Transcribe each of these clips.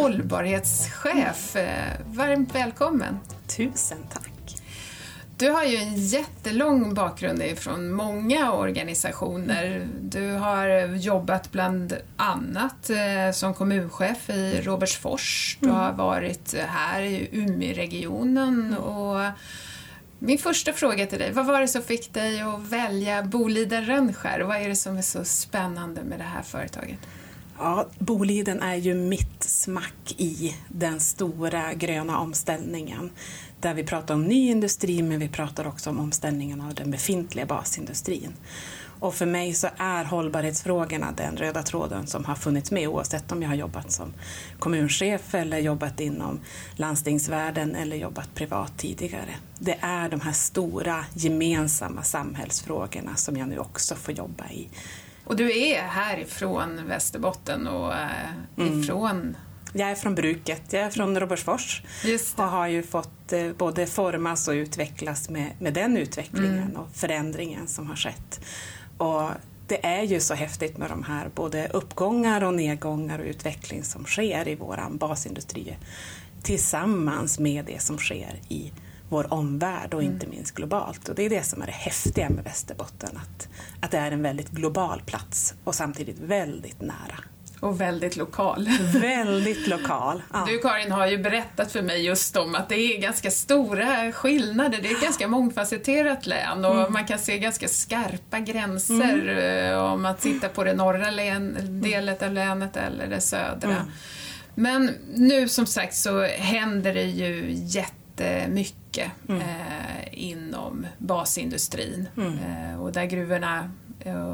hållbarhetschef. Varmt välkommen. Tusen tack. Du har ju en jättelång bakgrund ifrån många organisationer. Du har jobbat bland annat eh, som kommunchef i Robertsfors. Du har varit här i Umeåregionen och min första fråga till dig, vad var det som fick dig att välja Boliden Rönnskär? Vad är det som är så spännande med det här företaget? Ja, Boliden är ju mitt smack i den stora gröna omställningen där vi pratar om ny industri men vi pratar också om omställningen av den befintliga basindustrin. Och för mig så är hållbarhetsfrågorna den röda tråden som har funnits med oavsett om jag har jobbat som kommunchef eller jobbat inom landstingsvärlden eller jobbat privat tidigare. Det är de här stora gemensamma samhällsfrågorna som jag nu också får jobba i. Och du är härifrån Västerbotten och mm. ifrån. Jag är från bruket, jag är från Robertsfors och har ju fått eh, både formas och utvecklas med, med den utvecklingen mm. och förändringen som har skett. Och det är ju så häftigt med de här både uppgångar och nedgångar och utveckling som sker i vår basindustri tillsammans med det som sker i vår omvärld och inte minst globalt. Och det är det som är det häftiga med Västerbotten, att, att det är en väldigt global plats och samtidigt väldigt nära. Och väldigt lokal. Väldigt lokal. Ja. Du Karin har ju berättat för mig just om att det är ganska stora skillnader. Det är ett ganska mångfacetterat län och mm. man kan se ganska skarpa gränser mm. Eh, om man tittar på det norra län, delet av länet eller det södra. Mm. Men nu som sagt så händer det ju jättemycket mm. eh, inom basindustrin mm. eh, och där gruvorna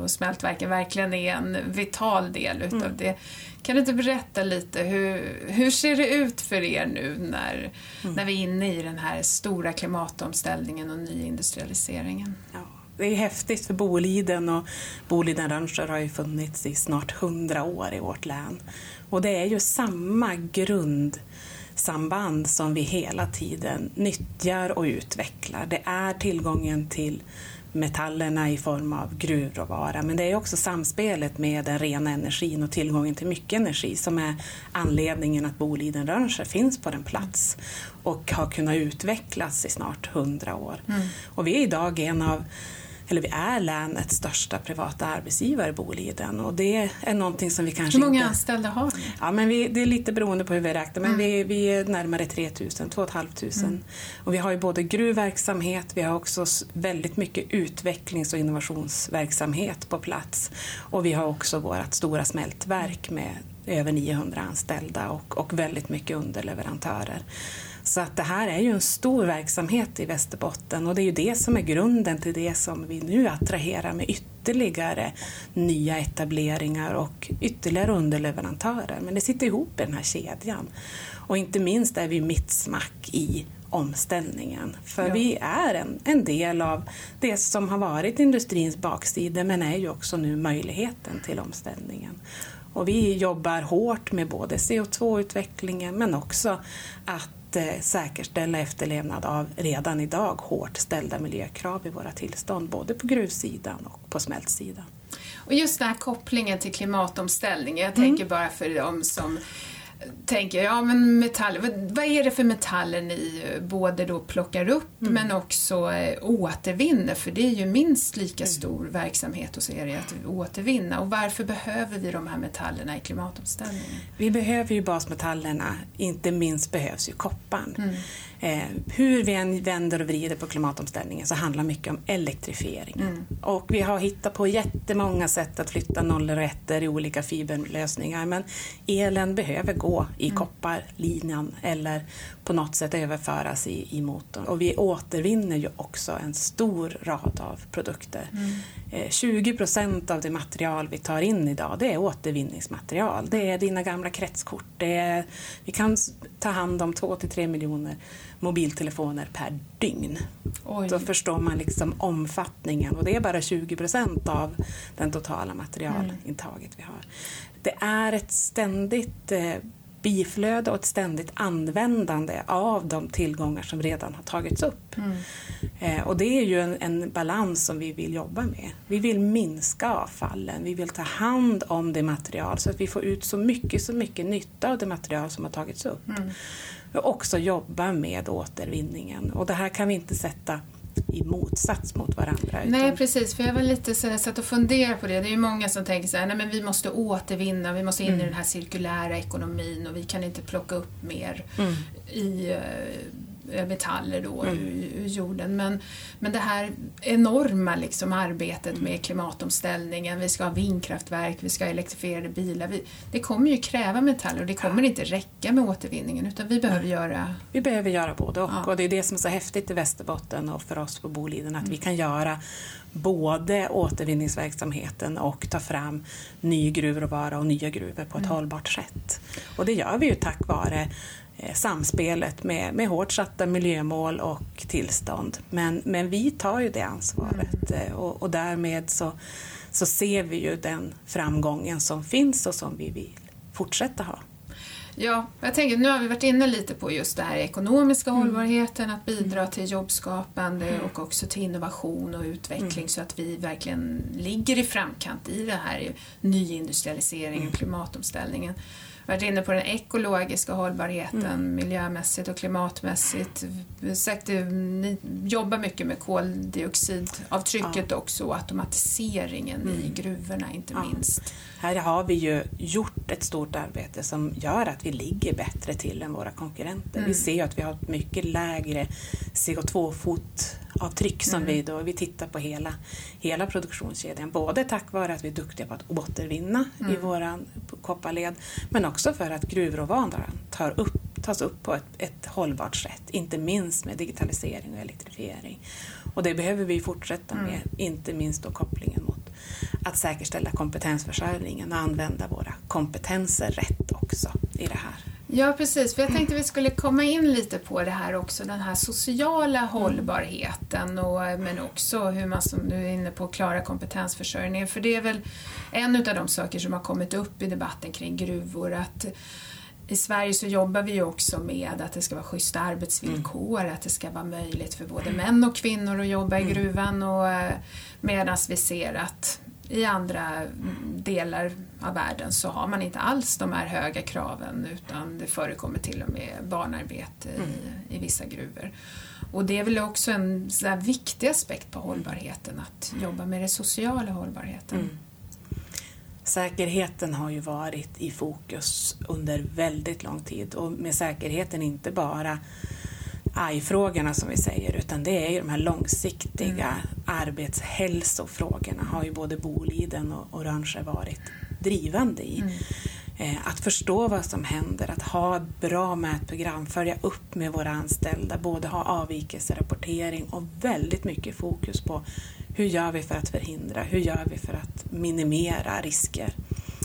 och smältverken verkligen är en vital del utav mm. det. Kan du inte berätta lite, hur, hur ser det ut för er nu när, mm. när vi är inne i den här stora klimatomställningen och nyindustrialiseringen? Ja, det är häftigt för Boliden och Boliden Rönnskär har ju funnits i snart hundra år i vårt län. Och det är ju samma grundsamband som vi hela tiden nyttjar och utvecklar. Det är tillgången till metallerna i form av gruvråvara. Men det är också samspelet med den rena energin och tillgången till mycket energi som är anledningen att Boliden Rönnskär finns på den plats och har kunnat utvecklas i snart hundra år. Mm. Och vi är idag en av eller vi är länets största privata arbetsgivare, Boliden. Och det är någonting som vi kanske Hur många inte... anställda har ni? Ja, men vi, det är lite beroende på hur vi räknar, men mm. vi, vi är närmare 3000, 2 500. Mm. Och vi har ju både gruvverksamhet, vi har också väldigt mycket utvecklings och innovationsverksamhet på plats. Och vi har också vårt stora smältverk med över 900 anställda och, och väldigt mycket underleverantörer. Så att det här är ju en stor verksamhet i Västerbotten och det är ju det som är grunden till det som vi nu attraherar med ytterligare nya etableringar och ytterligare underleverantörer. Men det sitter ihop i den här kedjan. Och inte minst är vi mitt smack i omställningen. För ja. vi är en, en del av det som har varit industrins baksida men är ju också nu möjligheten till omställningen. Och vi jobbar hårt med både CO2-utvecklingen men också att Eh, säkerställa efterlevnad av redan idag hårt ställda miljökrav i våra tillstånd, både på gruvsidan och på smältsidan. Och just den här kopplingen till klimatomställning, jag tänker mm. bara för de som tänker, ja men metaller, vad, vad, är det för metaller ni eh, både då plockar upp mm. men också eh, återvinner? För det är ju minst lika mm. stor mm. verksamhet hos er att återvinna. Och varför behöver vi de här metallerna i klimatomställningen? Vi behöver ju basmetallerna, inte minst behövs ju kopparn. Mm. Eh, hur vi än vänder och vrider på klimatomställningen så handlar mycket om elektrifieringen. Mm. Och vi har hittat på jättemånga sätt att flytta nollor och ettor i olika fiberlösningar men elen behöver gå i mm. kopparlinjen eller på något sätt överföras i, i motorn. Och vi återvinner ju också en stor rad av produkter. Mm. Eh, 20 procent av det material vi tar in idag det är återvinningsmaterial. Det är dina gamla kretskort. Det är, vi kan ta hand om 2 till 3 miljoner mobiltelefoner per dygn. Oj. Då förstår man liksom omfattningen och det är bara 20 procent av den totala materialintaget vi har. Det är ett ständigt eh, biflöde och ett ständigt användande av de tillgångar som redan har tagits upp. Mm. Eh, och det är ju en, en, balans som vi vill jobba med. Vi vill minska avfallen, vi vill ta hand om det material så att vi får ut så mycket, så mycket nytta av det material som har tagits upp. Mm. Och också jobba med återvinningen. Och det här kan vi inte sätta i motsats mot varandra. Nej precis, för jag var lite så jag satt och funderade på det. Det är ju många som tänker så här, nej men vi måste återvinna, vi måste in mm. i den här cirkulära ekonomin och vi kan inte plocka upp mer mm. i Eh, metaller då mm. ur, ur, jorden. Men, men det här enorma liksom arbetet med klimatomställningen, vi ska ha vindkraftverk, vi ska ha elektrifierade bilar. Vi, det kommer ju kräva metaller och det kommer inte räcka med återvinningen utan vi behöver göra... Vi behöver göra både och. Ja. Och det är det som är så häftigt i Västerbotten och för oss på Boliden att mm. vi kan göra både återvinningsverksamheten och ta fram ny gruvråvara och nya gruvor på ett mm. hållbart sätt. Och det gör vi ju tack vare Eh, samspelet med, med hårt satta miljömål och tillstånd. Men, men vi tar ju det ansvaret mm. och, och därmed så, så ser vi ju den framgången som finns och som vi vill fortsätta ha. Ja, jag tänker nu har vi varit inne lite på just det här ekonomiska mm. hållbarheten, att bidra mm. till jobbskapande mm. och också till innovation och utveckling mm. så att vi verkligen ligger i framkant i det här nyindustrialiseringen, klimatomställningen varit inne på den ekologiska hållbarheten mm. miljömässigt och klimatmässigt. Sagt, ni jobbar mycket med koldioxidavtrycket ja. också och automatiseringen mm. i gruvorna inte ja. minst. Här har vi ju gjort ett stort arbete som gör att vi ligger bättre till än våra konkurrenter. Mm. Vi ser ju att vi har ett mycket lägre CO2-fotavtryck som mm. vi då, vi tittar på hela, hela produktionskedjan. Både tack vare att vi är duktiga på att återvinna mm. i våra kopparled men också för att gruvråvaran tar upp, tas upp på ett, ett hållbart sätt, inte minst med digitalisering och elektrifiering. Och det behöver vi fortsätta med, mm. inte minst då kopplingen mot att säkerställa kompetensförsörjningen och använda våra kompetenser rätt också i det här. Ja precis, för jag tänkte vi skulle komma in lite på det här också, den här sociala mm. hållbarheten och, men också hur man som du är inne på klara kompetensförsörjningen. För det är väl en av de saker som har kommit upp i debatten kring gruvor att i Sverige så jobbar vi ju också med att det ska vara schyssta arbetsvillkor, mm. att det ska vara möjligt för både män och kvinnor att jobba i mm. gruvan och eh, medan vi ser att i andra delar av världen så har man inte alls de här höga kraven utan det förekommer till och med barnarbete mm. i, i vissa gruvor. Och det är väl också en så viktig aspekt på hållbarheten, att jobba med den sociala hållbarheten. Mm. Säkerheten har ju varit i fokus under väldigt lång tid och med säkerheten inte bara AI-frågorna som vi säger, utan det är ju de här långsiktiga mm. arbetshälsofrågorna har ju både Boliden och, Rönnskär varit drivande i. Mm. Eh, att förstå vad som händer, att ha bra mätprogram, följa upp med våra anställda, både ha avvikelserapportering och väldigt mycket fokus på hur gör vi för att förhindra, hur gör vi för att minimera risker.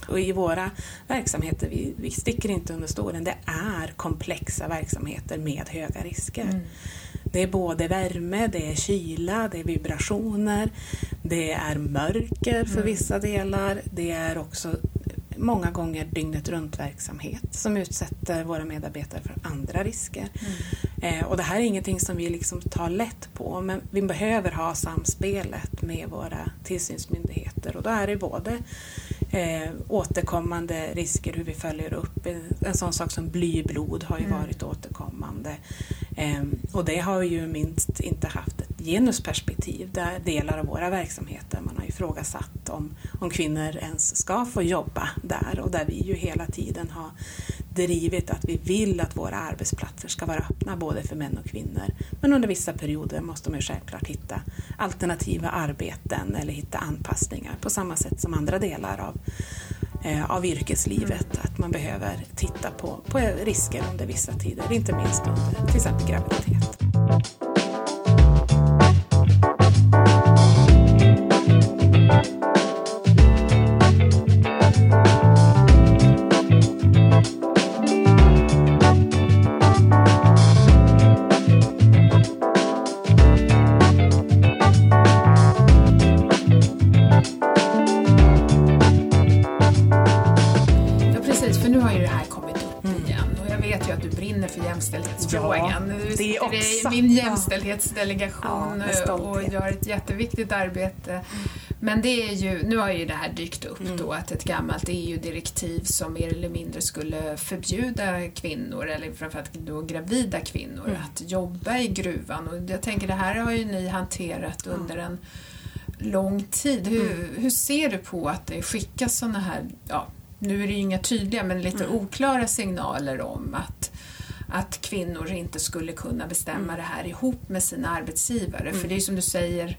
Och i våra verksamheter, vi, vi sticker inte under stolen, det är komplexa verksamheter med höga risker. Mm. Det är både värme, det är kyla, det är vibrationer, det är mörker för mm. vissa delar, det är också många gånger dygnet runt verksamhet som utsätter våra medarbetare för andra risker. Mm. Eh, och det här är ingenting som vi liksom tar lätt på men vi behöver ha samspelet med våra tillsynsmyndigheter och då är det både eh, återkommande risker, hur vi följer upp. En sån sak som bly i blod har ju mm. varit återkommande. Eh, och det har ju minst inte haft ett genusperspektiv där delar av våra verksamheter man har ifrågasatt om, om kvinnor ens ska få jobba där och där vi ju hela tiden har drivit att vi vill att våra arbetsplatser ska vara öppna både för män och kvinnor. Men under vissa perioder måste man ju självklart hitta alternativa arbeten eller hitta anpassningar på samma sätt som andra delar av, eh, av yrkeslivet. Mm. Att man behöver titta på, på risker under vissa tider, inte minst under till exempel graviditet. Jämställdhetsdelegation Ja, och gör ett jätteviktigt arbete. Men det är ju, nu har ju det här dykt upp Mm. då att ett gammalt EU-direktiv som mer eller mindre skulle förbjuda kvinnor, eller framförallt då gravida kvinnor, Mm. att jobba i gruvan. Och jag tänker det här har ju ni hanterat under en lång tid. Hur, Mm. hur ser du på att det skickas sådana här, ja, nu är det ju inga tydliga men lite Mm. oklara signaler om att, att kvinnor inte skulle kunna bestämma Mm. det här ihop med sina arbetsgivare. För det är som du säger,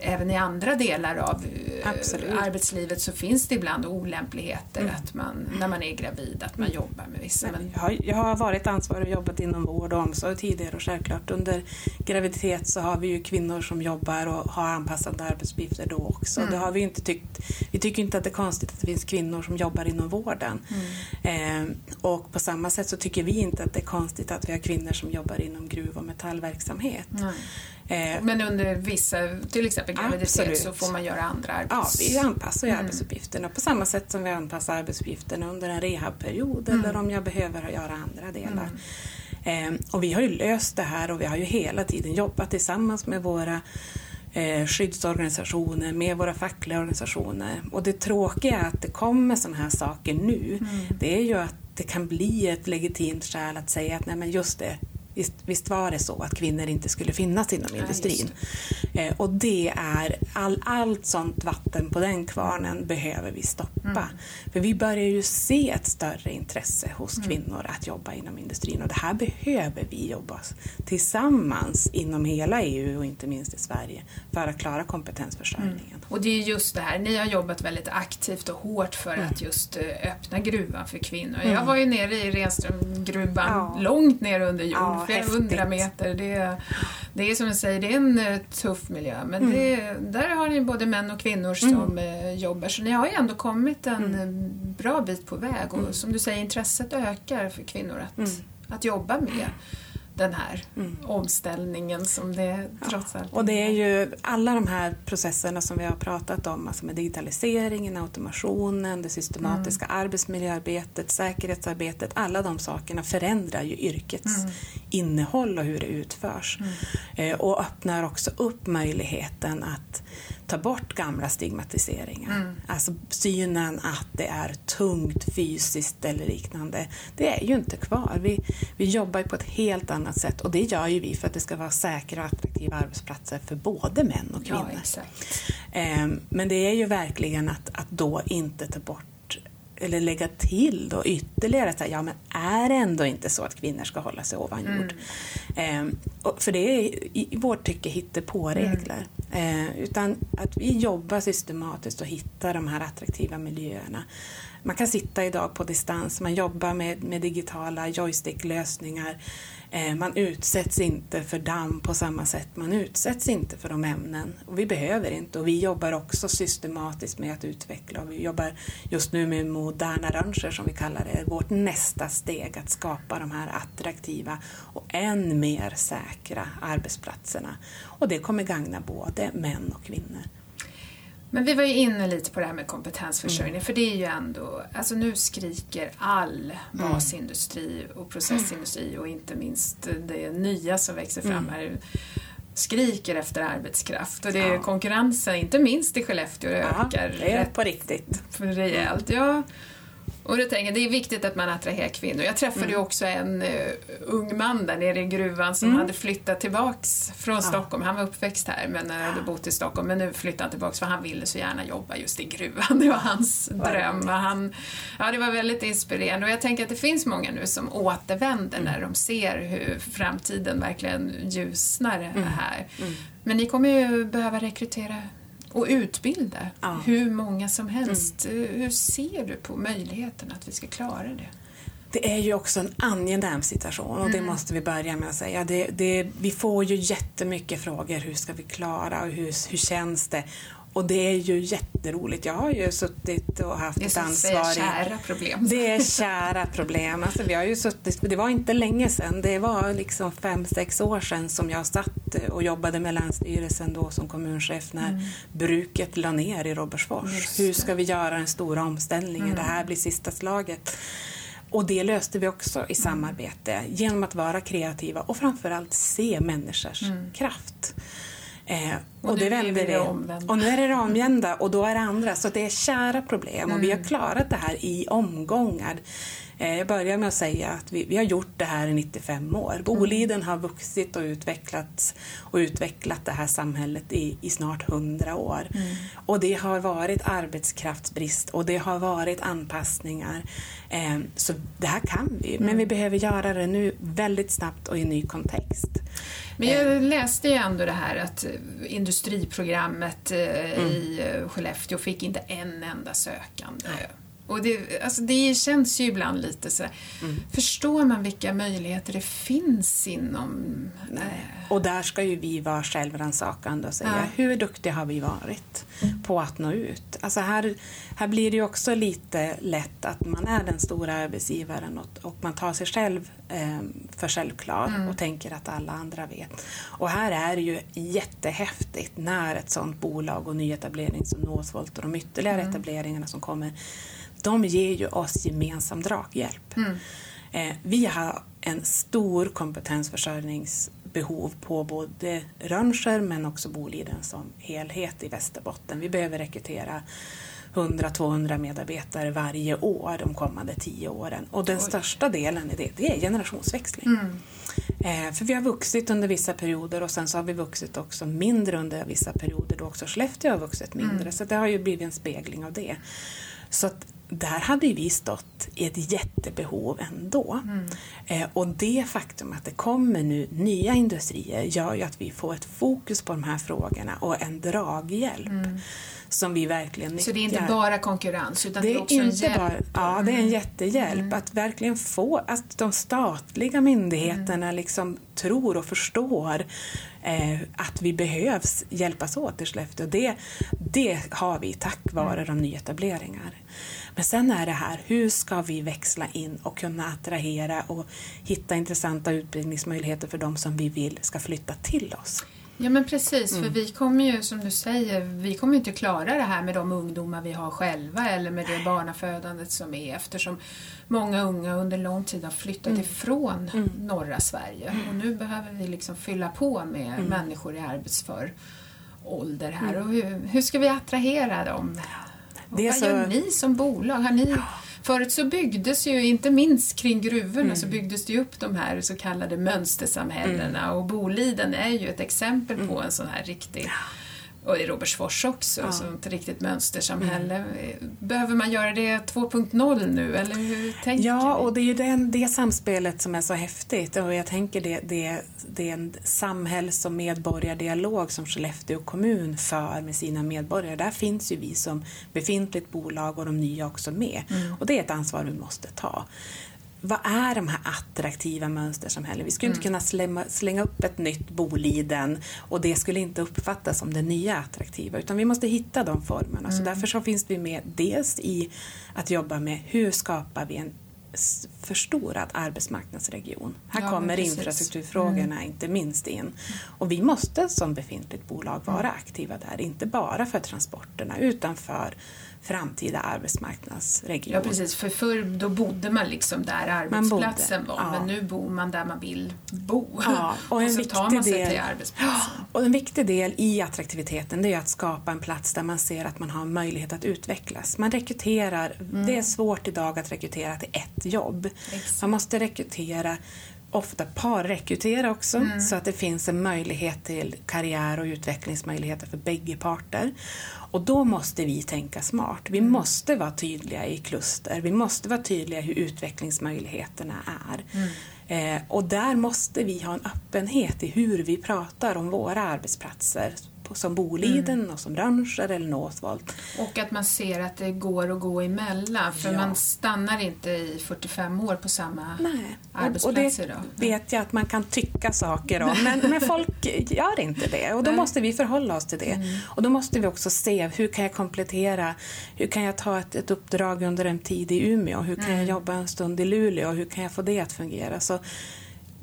även i andra delar av eh, Absolut. arbetslivet så finns det ibland olämpligheter att man, när man är gravid, att man jobbar med vissa. Men, Jag har, jag har varit ansvarig och jobbat inom vård och omsorg tidigare och självklart under graviditet så har vi ju kvinnor som jobbar och har anpassade arbetsuppgifter då också. Mm. Det har vi inte tyckt. Vi tycker inte att det är konstigt att det finns kvinnor som jobbar inom vården. Mm. Eh, och på samma sätt så tycker vi inte att det är konstigt att vi har kvinnor som jobbar inom gruv och metallverksamhet. Eh, men under vissa, till exempel graviditet, så får man göra andra Ja, arbets... vi anpassar ju Mm. arbetsuppgifterna på samma sätt som vi anpassar arbetsuppgifterna under en rehabperiod Mm. eller om jag behöver göra andra delar. Eh, och vi har ju löst det här och vi har ju hela tiden jobbat tillsammans med våra eh, skyddsorganisationer, med våra fackliga organisationer. Och det tråkiga är att det kommer sådana här saker nu. Mm. Det är ju att det kan bli ett legitimt skäl att säga att nej men just det, Visst, visst var det så att kvinnor inte skulle finnas inom Ja, just industrin. Eh, och det är all, allt sånt vatten på den kvarnen behöver vi stoppa. Mm. För vi börjar ju se ett större intresse hos Mm. kvinnor att jobba inom industrin och det här behöver vi jobba tillsammans inom hela EU och inte minst i Sverige för att klara kompetensförsörjningen. Och det är just det här, ni har jobbat väldigt aktivt och hårt för Mm. att just eh, öppna gruvan för kvinnor. Jag var ju nere i Renströmgruvan, Ja. långt ner under jord, Ja, flera häftigt. hundra meter. Det, det är som du säger, det är en eh, tuff miljö. Men Mm. det, där har ni både män och kvinnor som eh, jobbar. Så ni har ju ändå kommit en Mm. eh, bra bit på väg. Och som du säger, intresset ökar för kvinnor att, Mm. att jobba med den här Mm. omställningen som det trots allt Och det är ju alla de här processerna som vi har pratat om, alltså med digitaliseringen, automationen, det systematiska Mm. arbetsmiljöarbetet, säkerhetsarbetet, alla de sakerna förändrar ju yrkets Mm. innehåll och hur det utförs. Eh, och öppnar också upp möjligheten att ta bort gamla stigmatiseringar. Mm. Alltså synen att det är tungt fysiskt eller liknande, det är ju inte kvar. Vi, vi jobbar på ett helt annat sätt och det gör ju vi för att det ska vara säkra och attraktiva arbetsplatser för både män och Ja, kvinnor. exakt. Ehm, Men det är ju verkligen att, att då inte ta bort eller lägga till då ytterligare att ja men är det ändå inte så att kvinnor ska hålla sig ovan jord? Ehm, och för det är i, vårt tycke hittepåregler. Ehm, utan att vi jobbar systematiskt och hittar de här attraktiva miljöerna. Man kan sitta idag på distans, man jobbar med, med digitala joysticklösningar. Eh, Man utsätts inte för damm på samma sätt, man utsätts inte för de ämnen. Och vi behöver inte och vi jobbar också systematiskt med att utveckla och vi jobbar just nu med moderna ranger som vi kallar det, vårt nästa steg att skapa de här attraktiva och än mer säkra arbetsplatserna. Och det kommer gagna både män och kvinnor. Men vi var ju inne lite på det här med kompetensförsörjning, Mm. för det är ju ändå, alltså nu skriker all Mm. basindustri och processindustri och inte minst det nya som växer fram Mm. här skriker efter arbetskraft och det är Ja. konkurrensen, inte minst i Skellefteå, ökar det är på riktigt. rejält. Ja. Och då tänker jag, det är viktigt att man attraherar kvinnor. Jag träffade Mm. ju också en uh, ung man där nere i gruvan som hade flyttat tillbaks från Stockholm. Han var uppväxt här men uh, hade bott i Stockholm men nu flyttade han tillbaks för han ville så gärna jobba just i gruvan. Det var hans dröm. Och han, ja, det var väldigt inspirerande och jag tänker att det finns många nu som återvänder Mm. när de ser hur framtiden verkligen ljusnar Mm. här. Men ni kommer ju behöva rekrytera och utbilda Ja. Mm. hur många som helst. Hur ser du på möjligheten att vi ska klara det? Det är ju också en angenäm situation och det måste vi börja med att säga. Det, det, vi får ju jättemycket frågor. Hur ska vi klara och hur, hur känns det? Och det är ju jätteroligt. Jag har ju suttit och haft Det är ett ansvar. i- kära problem. Det är kära problem. Alltså, vi har ju suttit, det var inte länge sedan, det var liksom fem, sex år sedan som jag satt och jobbade med Länsstyrelsen då som kommunchef när bruket la ner i Robertsfors. Hur det. ska vi göra den stora omställningen? Det här blir sista slaget. och det löste vi också i samarbete genom att vara kreativa och framförallt se människors mm. kraft. Eh, och, och det vänder det Och nu är det det omvända och då är det andra. Så det är kära problem mm. och vi har mm. klarat det här i omgångar. Eh, jag börjar med att säga att vi, vi har gjort det här i 95 år. Mm. Boliden har vuxit och utvecklats och utvecklat det här samhället i, i snart 100 år. Mm. Och det har varit arbetskraftsbrist och det har varit anpassningar. Eh, så det här kan vi, mm. men vi behöver göra det nu väldigt snabbt och i ny kontext. Men jag eh. läste ju ändå det här att industriprogrammet mm. i Skellefteå fick inte en enda sökande. Och det, alltså det känns ju ibland lite så mm. Förstår man vilka möjligheter det finns inom... Nej. Och där ska ju vi vara självrannsakande och säga ja. hur duktiga har vi varit på att nå ut? Alltså här, här blir det ju också lite lätt att man är den stora arbetsgivaren och, och man tar sig själv eh, för självklar mm. och tänker att alla andra vet. Och här är det ju jättehäftigt när ett sådant bolag och nyetablering som Northvolt och de ytterligare mm. etableringarna som kommer de ger ju oss gemensam draghjälp. Mm. Eh, vi har en stor kompetensförsörjningsbehov på både Rönnskär men också Boliden som helhet i Västerbotten. Vi behöver rekrytera 100-200 medarbetare varje år de kommande tio åren. Och den Oj. största delen i det, det är generationsväxling. Mm. Eh, för vi har vuxit under vissa perioder och sen så har vi vuxit också mindre under vissa perioder då också Skellefteå har vuxit mindre. Mm. Så det har ju blivit en spegling av det. Så att där hade vi stått i ett jättebehov ändå. Mm. Eh, och det faktum att det kommer nu nya industrier gör ju att vi får ett fokus på de här frågorna och en draghjälp. Mm. Som vi verkligen nyttjar. Så det är inte bara konkurrens utan det är, det är också inte en hjälp? Bara, ja, det är en jättehjälp mm. att verkligen få att de statliga myndigheterna mm. liksom tror och förstår eh, att vi behövs hjälpas åt i Skellefteå. Det, det har vi tack vare mm. de nyetableringar. Men sen är det här, hur ska vi växla in och kunna attrahera och hitta intressanta utbildningsmöjligheter för de som vi vill ska flytta till oss? Ja men precis, mm. för vi kommer ju som du säger, vi kommer inte klara det här med de ungdomar vi har själva eller med det barnafödandet som är eftersom många unga under lång tid har flyttat mm. ifrån mm. norra Sverige och nu behöver vi liksom fylla på med mm. människor i arbetsför ålder här mm. och hur, hur ska vi attrahera dem? Det vad så... gör ni som bolag? Har ni... Förut så byggdes ju, inte minst kring gruvorna, mm. så byggdes det upp de här så kallade mönstersamhällena mm. och Boliden är ju ett exempel på mm. en sån här riktig och i Robertsfors också, ja. som ett riktigt mönstersamhälle. Mm. Behöver man göra det 2.0 nu, eller hur tänker Ja, och det är ju den, det samspelet som är så häftigt och jag tänker det, det, det är en samhälls och medborgardialog som Skellefteå kommun för med sina medborgare. Där finns ju vi som befintligt bolag och de nya också med. Mm. Och det är ett ansvar vi måste ta vad är de här attraktiva mönstersamhällen? Vi skulle mm. inte kunna slänga, slänga upp ett nytt Boliden och det skulle inte uppfattas som det nya attraktiva utan vi måste hitta de formerna. Mm. Så därför så finns vi med dels i att jobba med hur skapar vi en förstorad arbetsmarknadsregion. Här ja, kommer infrastrukturfrågorna mm. inte minst in. Och vi måste som befintligt bolag vara mm. aktiva där, inte bara för transporterna utan för framtida arbetsmarknadsregion. Ja precis, för förr då bodde man liksom där arbetsplatsen bodde, var, ja. men nu bor man där man vill bo. Ja, och, en och så tar man sig del, till arbetsplatsen. Och en viktig del i attraktiviteten det är att skapa en plats där man ser att man har möjlighet att utvecklas. Man rekryterar, mm. det är svårt idag att rekrytera till ett jobb. Exakt. Man måste rekrytera ofta parrekrytera också mm. så att det finns en möjlighet till karriär och utvecklingsmöjligheter för bägge parter. Och då måste vi tänka smart. Vi mm. måste vara tydliga i kluster. Vi måste vara tydliga hur utvecklingsmöjligheterna är. Mm. Eh, och där måste vi ha en öppenhet i hur vi pratar om våra arbetsplatser som Boliden mm. och som Rönnskär eller Northvolt. Och att man ser att det går att gå emellan för ja. man stannar inte i 45 år på samma Nej. arbetsplats och det vet jag att man kan tycka saker om men, men folk gör inte det och då Nej. måste vi förhålla oss till det. Mm. Och då måste vi också se hur kan jag komplettera, hur kan jag ta ett, ett uppdrag under en tid i Umeå, hur kan mm. jag jobba en stund i Luleå, hur kan jag få det att fungera. Så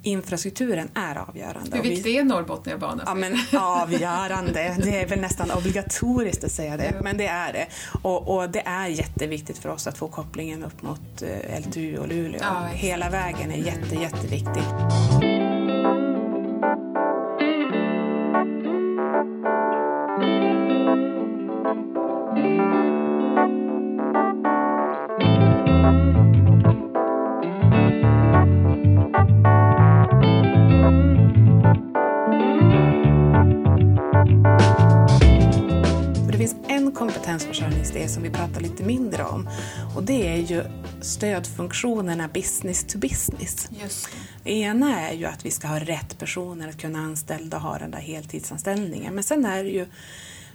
infrastrukturen är avgörande. Hur viktig är Norrbotniabanan? Ja, men avgörande. Det är väl nästan obligatoriskt att säga det, men det är det. Och, och det är jätteviktigt för oss att få kopplingen upp mot eh, LTU och Luleå. Ja, Hela vägen är jätte, jätteviktig. Kompetensförsörjningsdel som vi pratar lite mindre om och det är ju stödfunktionerna business to business. Just det. Det ena är ju att vi ska ha rätt personer att kunna anställa och ha den där heltidsanställningen. Men sen är det ju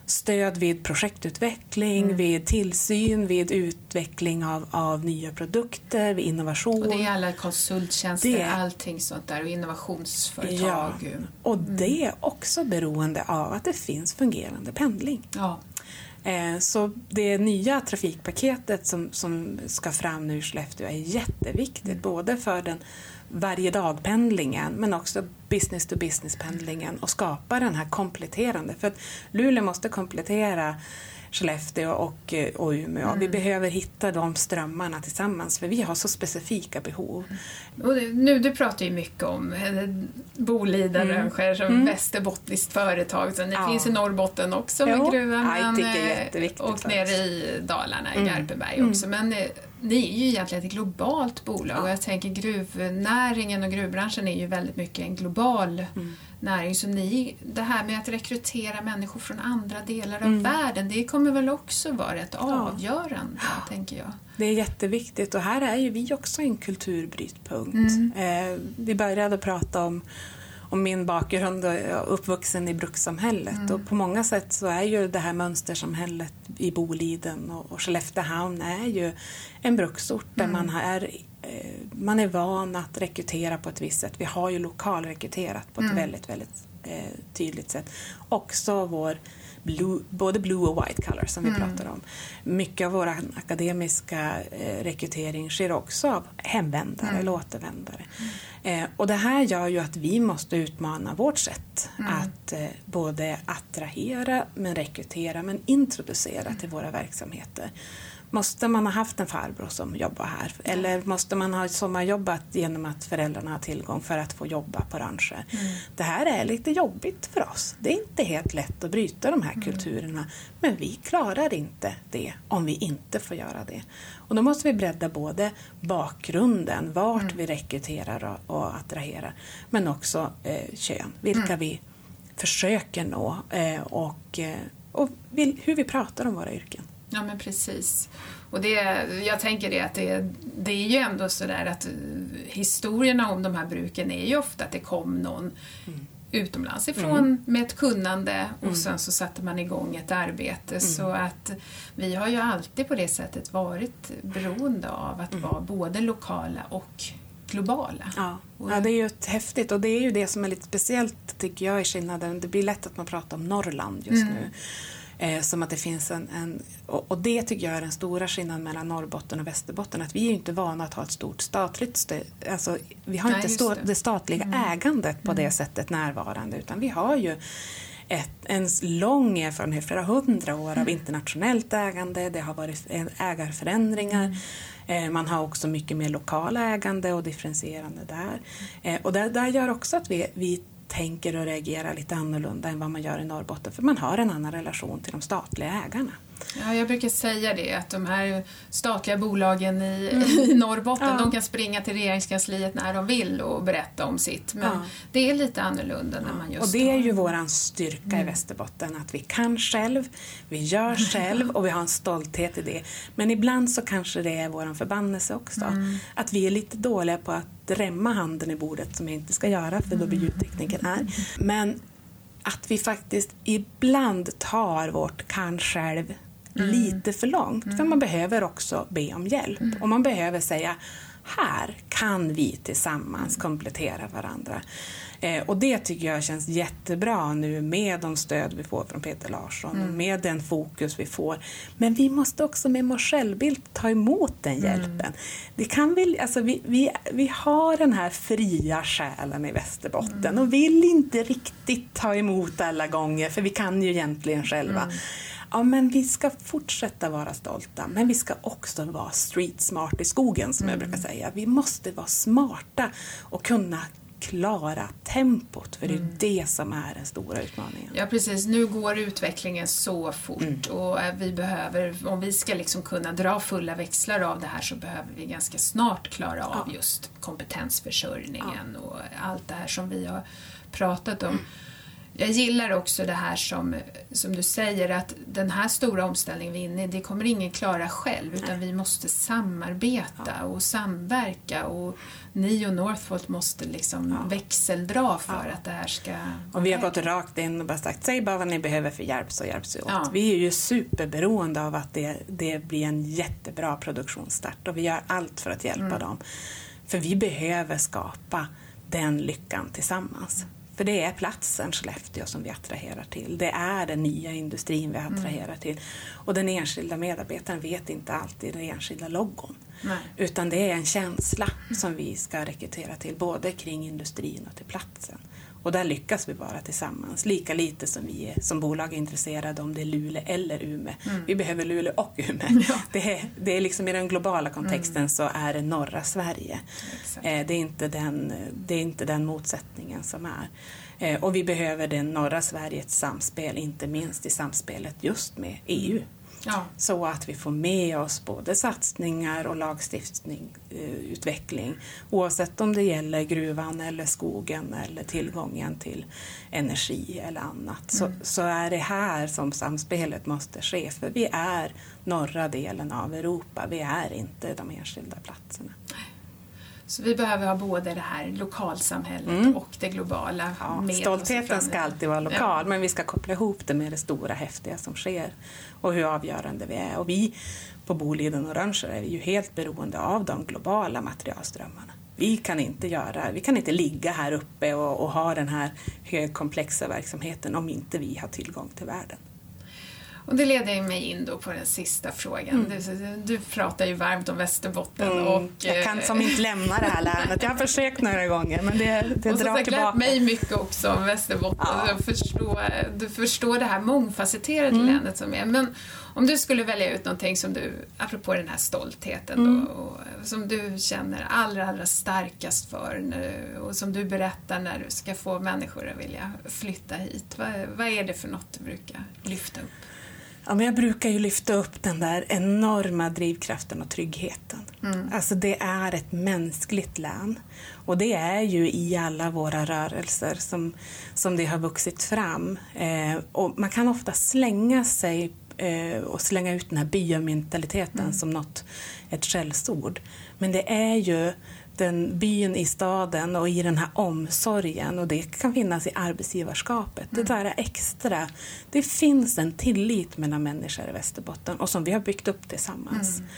stöd vid projektutveckling, Mm. vid tillsyn, vid utveckling av, av nya produkter, vid innovation. Och det är alla konsulttjänster, Det- allting sånt där och innovationsföretag. Ja. Och det är också beroende av att det finns fungerande pendling. Ja. Eh, Så det nya trafikpaketet som, som ska fram nu i Skellefteå är jätteviktigt både för den varje dag-pendlingen men också business to business-pendlingen och skapa den här kompletterande. För att Luleå måste komplettera Skellefteå och, eh, och Umeå. Vi behöver hitta de strömmarna tillsammans för vi har så specifika behov. Och det- nu, du pratar ju mycket om eh, Boliden Rönnskär som västerbottniskt företag. Så Mm. Ja. finns i Norrbotten också med Jo, gruvan. Eh, och nere i Dalarna, i Mm. Garpenberg också. Men ni är ju egentligen ett globalt bolag och jag tänker gruvnäringen och gruvbranschen är ju väldigt mycket en global Mm. Näring. Så ni, det här med att rekrytera människor från andra delar av Mm. världen, det kommer väl också vara rätt avgörande, tänker jag. Det är jätteviktigt och här är ju vi också en kulturbrytpunkt. Mm. Eh, vi började prata om, om min bakgrund och uppvuxen i brukssamhället Mm. och på många sätt så är ju det här mönstersamhället i Boliden och, och Skelleftehamn är ju en bruksort där Mm. man är man är van att rekrytera på ett visst sätt. Vi har ju lokalrekryterat på ett Mm. väldigt, väldigt eh, tydligt sätt. Också vår blue, både blue och white color som vi Mm. pratar om. Mycket av vår akademiska eh, rekrytering sker också av hemvändare Mm. eller återvändare. Eh, och det här gör ju att vi måste utmana vårt sätt Mm. att eh, både attrahera, men rekrytera, men introducera Mm. till våra verksamheter. Måste man ha haft en farbror som jobbar här? Eller måste man ha sommarjobbat genom att föräldrarna har tillgång för att få jobba på ranger? Mm. Det här är lite jobbigt för oss. Det är inte helt lätt att bryta de Mm. här kulturerna. Men vi klarar inte det om vi inte får göra det. Och då måste vi bredda både bakgrunden, vart Mm. vi rekryterar och, och attraherar, men också eh, kön, vilka Mm. vi försöker nå eh, och, eh, och vill, hur vi pratar om våra yrken. Ja men precis. Och det, jag tänker det att det, det är ju ändå sådär att eh, historierna om de här bruken är ju ofta att det kom någon utomlands ifrån med ett kunnande och sen så satte man igång ett arbete. Så att vi har ju alltid på det sättet varit beroende av att vara både lokala och globala. Ja. Ja, det är ju häftigt och det är ju det som är lite speciellt tycker jag i skillnaden. Det blir lätt att man pratar om Norrland just Mm. nu. Eh, som att det finns en, en och, och det tycker jag är den stora skillnaden mellan Norrbotten och Västerbotten. Att vi är inte vana att ha ett stort statligt stöd. Alltså, vi har Nej, inte stå, det. Mm. det statliga ägandet på det sättet närvarande utan vi har ju ett, en lång erfarenhet, flera hundra år Mm. av internationellt ägande. Det har varit ägarförändringar. Mm. Eh, Man har också mycket mer lokala ägande och differentierande där. Eh, Och det där gör också att vi, vi tänker och reagerar lite annorlunda än vad man gör i Norrbotten för man har en annan relation till de statliga ägarna. Ja, jag brukar säga det, att de här statliga bolagen i, i Norrbotten, Ja. de kan springa till regeringskansliet när de vill och berätta om sitt. Men Ja. det är lite annorlunda när man just Och det är ju våran styrka i Västerbotten, att vi kan själv, vi gör själv och vi har en stolthet i det. Men ibland så kanske det är våran förbannelse också. Att vi är lite dåliga på att drämma handen i bordet, som jag inte ska göra för då blir ljudtekniken här. Men att vi faktiskt ibland tar vårt kan själv lite för långt. För man behöver också be om hjälp. Och man behöver säga här kan vi tillsammans komplettera varandra. Eh, och det tycker jag känns jättebra nu med de stöd vi får från Peter Larsson mm. och med den fokus vi får. Men vi måste också med Marcellbild ta emot den mm. hjälpen. Mm. Det kan vi, alltså vi, vi, vi har den här fria själen i Västerbotten mm. och vill inte riktigt ta emot alla gånger för vi kan ju egentligen själva. Mm. Ja, men vi ska fortsätta vara stolta, men vi ska också vara street smart i skogen som mm. jag brukar säga. Vi måste vara smarta och kunna klara tempot, för det är mm. det som är den stora utmaningen. Ja, precis. Nu går utvecklingen så fort mm. och vi behöver, om vi ska liksom kunna dra fulla växlar av det här så behöver vi ganska snart klara av ja. just kompetensförsörjningen ja. och allt det här som vi har pratat om. Mm. Jag gillar också det här som, som du säger att den här stora omställningen vi är inne i, det kommer ingen klara själv utan vi måste samarbeta ja. och samverka och ni och Northvolt måste liksom ja. växeldra för ja. att det här ska... Och vi har gått rakt in och bara sagt, säg bara vad ni behöver för hjälp så hjälps vi åt. Vi är ju superberoende av att det, det blir en jättebra produktionsstart och vi gör allt för att hjälpa mm. dem. För vi behöver skapa den lyckan tillsammans. För det är platsen Skellefteå som vi attraherar till. Det är den nya industrin vi attraherar mm. till. Och den enskilda medarbetaren vet inte alltid den enskilda logon. Nej. Utan det är en känsla som vi ska rekrytera till, både kring industrin och till platsen. Och där lyckas vi bara tillsammans, lika lite som vi är, som bolag är intresserade om det är Luleå eller Umeå. Mm. Vi behöver Luleå och Umeå. Ja. Det, är, det är liksom i den globala kontexten mm. så är det norra Sverige. Eh, det, är inte den, det är inte den motsättningen som är. Eh, och vi behöver det norra Sveriges samspel, inte minst i samspelet just med EU. Ja. Så att vi får med oss både satsningar och lagstiftning, eh, oavsett om det gäller gruvan eller skogen eller tillgången till energi eller annat. Mm. Så, så är det här som samspelet måste ske för vi är norra delen av Europa, vi är inte de enskilda platserna. Så vi behöver ha både det här lokalsamhället mm. och det globala ja, med Stoltheten ska alltid vara lokal, ja. men vi ska koppla ihop det med det stora, häftiga som sker och hur avgörande vi är. Och vi på Boliden och Rönnskär är ju helt beroende av de globala materialströmmarna. Vi kan inte, göra, vi kan inte ligga här uppe och, och ha den här högkomplexa verksamheten om inte vi har tillgång till världen. Och det leder mig in då på den sista frågan. Mm. Du, du pratar ju varmt om Västerbotten mm. och... Jag kan som inte lämna det här länet. Jag har försökt några gånger men det, det och drar tillbaka. Och mig mycket också om Västerbotten. Ja. Jag förstår, du förstår det här mångfacetterade mm. länet som är. Men om du skulle välja ut någonting som du, apropå den här stoltheten mm. då, och, som du känner allra, allra starkast för nu, och som du berättar när du ska få människor att vilja flytta hit. Vad, vad är det för något du brukar lyfta upp? Ja, men jag brukar ju lyfta upp den där enorma drivkraften och tryggheten. Mm. Alltså det är ett mänskligt län. Och det är ju i alla våra rörelser som, som det har vuxit fram. Eh, och man kan ofta slänga sig eh, och slänga ut den här byamentaliteten mm. som något, ett skällsord. Men det är ju den byn i staden och i den här omsorgen och det kan finnas i arbetsgivarskapet. Mm. Det där är extra. Det finns en tillit mellan människor i Västerbotten och som vi har byggt upp tillsammans. Mm.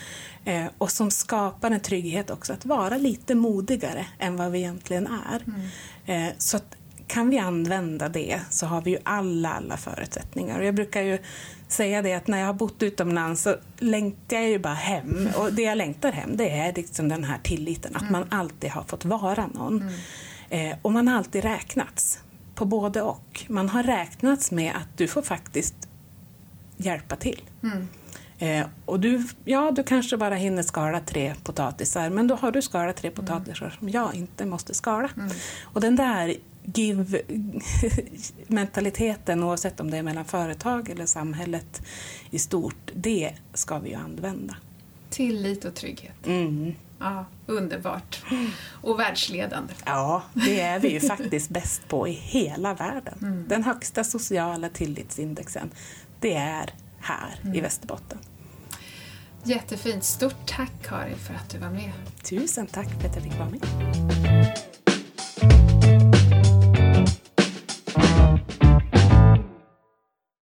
Eh, och som skapar en trygghet också att vara lite modigare än vad vi egentligen är. Mm. Eh, så att, kan vi använda det så har vi ju alla, alla förutsättningar. Och jag brukar ju säga det att när jag har bott utomlands så längtar jag ju bara hem. Och det jag längtar hem det är liksom den här tilliten, att mm. man alltid har fått vara någon. Mm. Eh, och man har alltid räknats på både och. Man har räknats med att du får faktiskt hjälpa till. Mm. Eh, och du, ja, du kanske bara hinner skala tre potatisar men då har du skalat tre potatisar som jag inte måste skala. Mm. Och den där give-mentaliteten, oavsett om det är mellan företag eller samhället i stort, det ska vi ju använda. Tillit och trygghet. Mm. Ja, underbart. Och världsledande. Ja, det är vi ju faktiskt bäst på i hela världen. Mm. Den högsta sociala tillitsindexen, det är här mm. i Västerbotten. Jättefint. Stort tack Karin för att du var med. Tusen tack för att jag fick vara med.